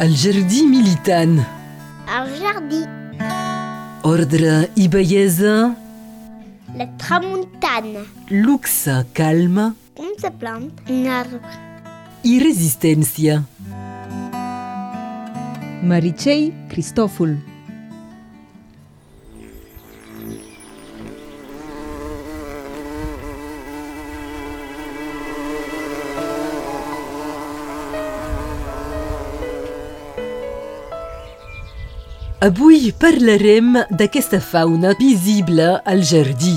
El jardí militant. El jardí, Ordre i bellesa, la tramuntana. luxe, calma Com se plante un arbre? i resistència. Meritxell Avui parlarem d'aquesta fauna visible al jardí.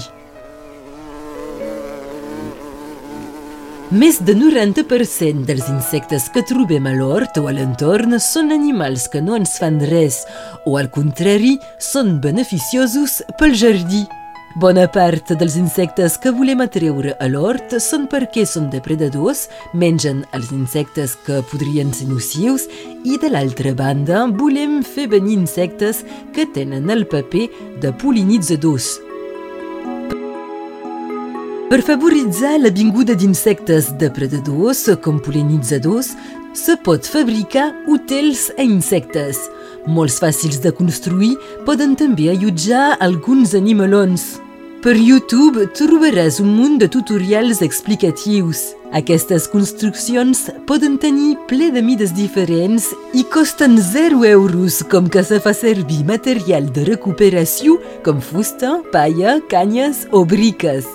Més de 90% dels insectes que trobem a l'hort o a l'entorn són animals que no ens fan res o, al contrari, són beneficiosos pel jardí. Bona part dels insectes que volem atreure a l'hort són perquè són depredadors, mengen els insectes que podrien ser nocius i, de l'altra banda, volem fer venir insectes que tenen el paper de polinitzadors. Per favoritzar la vinguda d'insectes depredadors com polinitzadors, se pot fabricar hotels a insectes. Molts fàcils de construir poden també allotjar alguns animalons. Per YouTube trobaràs un munt de tutorials explicatius. Aquestes construccions poden tenir ple de mides diferents i costen 0 euros, com que se fa servir material de recuperació com fusta, palla, canyes o briques.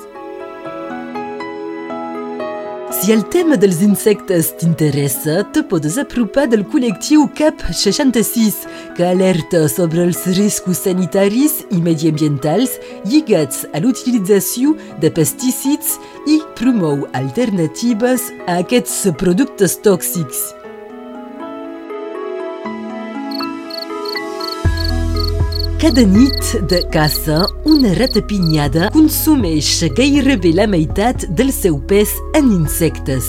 Si el tema dels insectes t'interessa, te podes apropar del col·lectiu CAP 66, que alerta sobre els riscos sanitaris i mediambientals lligats a l'utilització de pesticides i promou alternatives a aquests productes tòxics. Cada nit de caça, una ratapinyada consumeix gairebé la meitat del seu pes en insectes.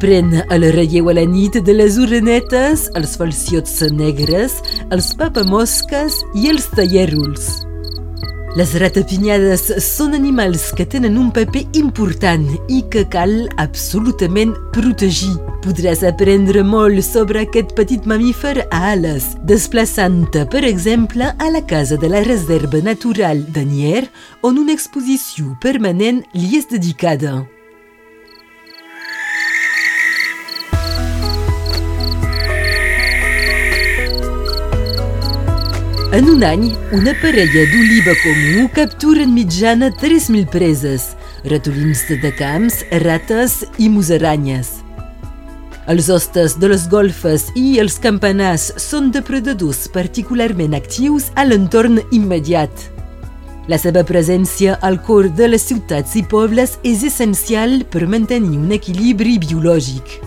Pren el relleu a la nit de les orenetes, els falciots negres, els papamosques i els talleruls. Les ratapinyades són animals que tenen un paper important i que cal absolutament protegir. Podràs aprendre molt sobre aquest petit mamífer a ales, desplaçant-te, per exemple, a la casa de la Reserva Natural d'Anier, on una exposició permanent li és dedicada. En un any, una parella d'oliva comú captura en mitjana 3.000 preses, ratolins de camps, rates i musaranyes. Els hostes de les golfes i els campanars són depredadors particularment actius a l'entorn immediat. La seva presència al cor de les ciutats i pobles és essencial per mantenir un equilibri biològic.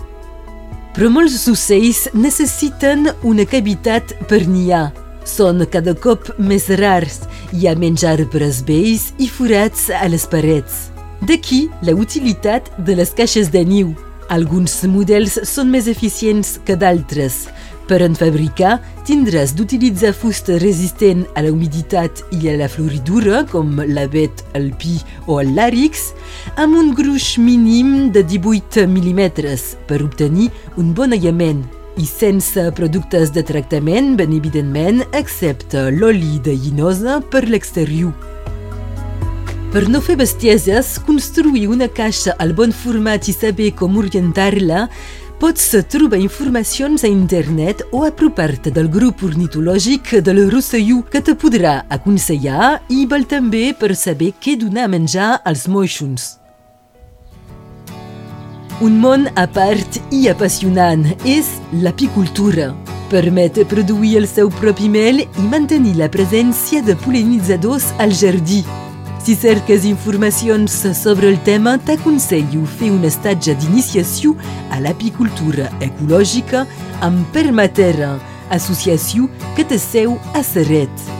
Però molts ocells necessiten una cavitat per niar. Són cada cop més rars. Hi ha menys arbres vells i forats a les parets. D'aquí la utilitat de les caixes de niu. Alguns models són més eficients que d'altres. Per en fabricar, tindràs d'utilitzar fusta resistent a la humiditat i a la floridura, com l'avet, el pi o el làrix, amb un gruix mínim de 18 mm per obtenir un bon aïllament i sense productes de tractament, ben evidentment, excepte l'oli de llinosa per l'exterior. Per no fer bestieses, construir una caixa al bon format i saber com orientar-la, pots trobar informacions a internet o apropar-te del grup ornitològic del Rosselló que te podrà aconsellar i val també per saber què donar a menjar als moixons. Un món a part i apassionant és l'apicultura. Permet produir el seu propi mel i mantenir la presència de polinitzadors al jardí. Si cerques informacions sobre el tema, t'aconsello fer un estatge d'iniciació a l'apicultura ecològica amb Permaterra, associació que té seu a Serret.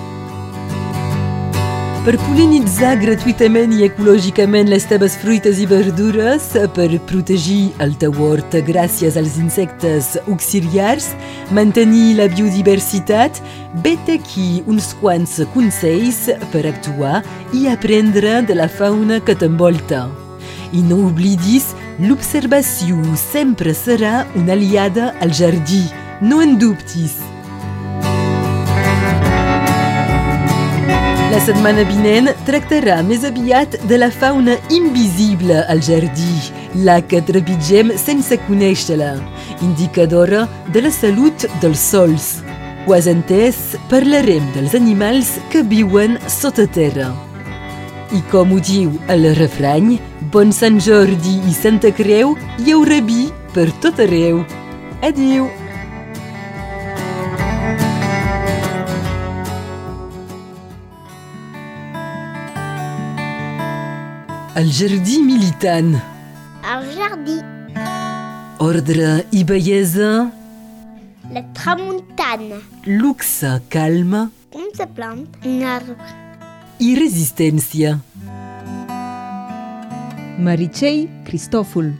Per polinitzar gratuïtament i ecològicament les teves fruites i verdures, per protegir el teu hort gràcies als insectes auxiliars, mantenir la biodiversitat, vet aquí uns quants consells per actuar i aprendre de la fauna que t'envolta. I no oblidis, l'observació sempre serà una aliada al jardí. no en dubtis. La setmana vinent tractarà més aviat de la fauna invisible al jardí, la que trepitgem sense conèixer-la, indicadora de la salut dels sols. Has entès? Parlarem dels animals que viuen sota terra. I com ho diu el refrany, bon Sant Jordi i Santa Creu hi haurà vi per tot arreu. Adiu! El jardí militant. El jardí. Ordre i bellesa, La tramuntana. luxe, calme Com se plante un arbre. i resistència. Meritxell Cristòfol.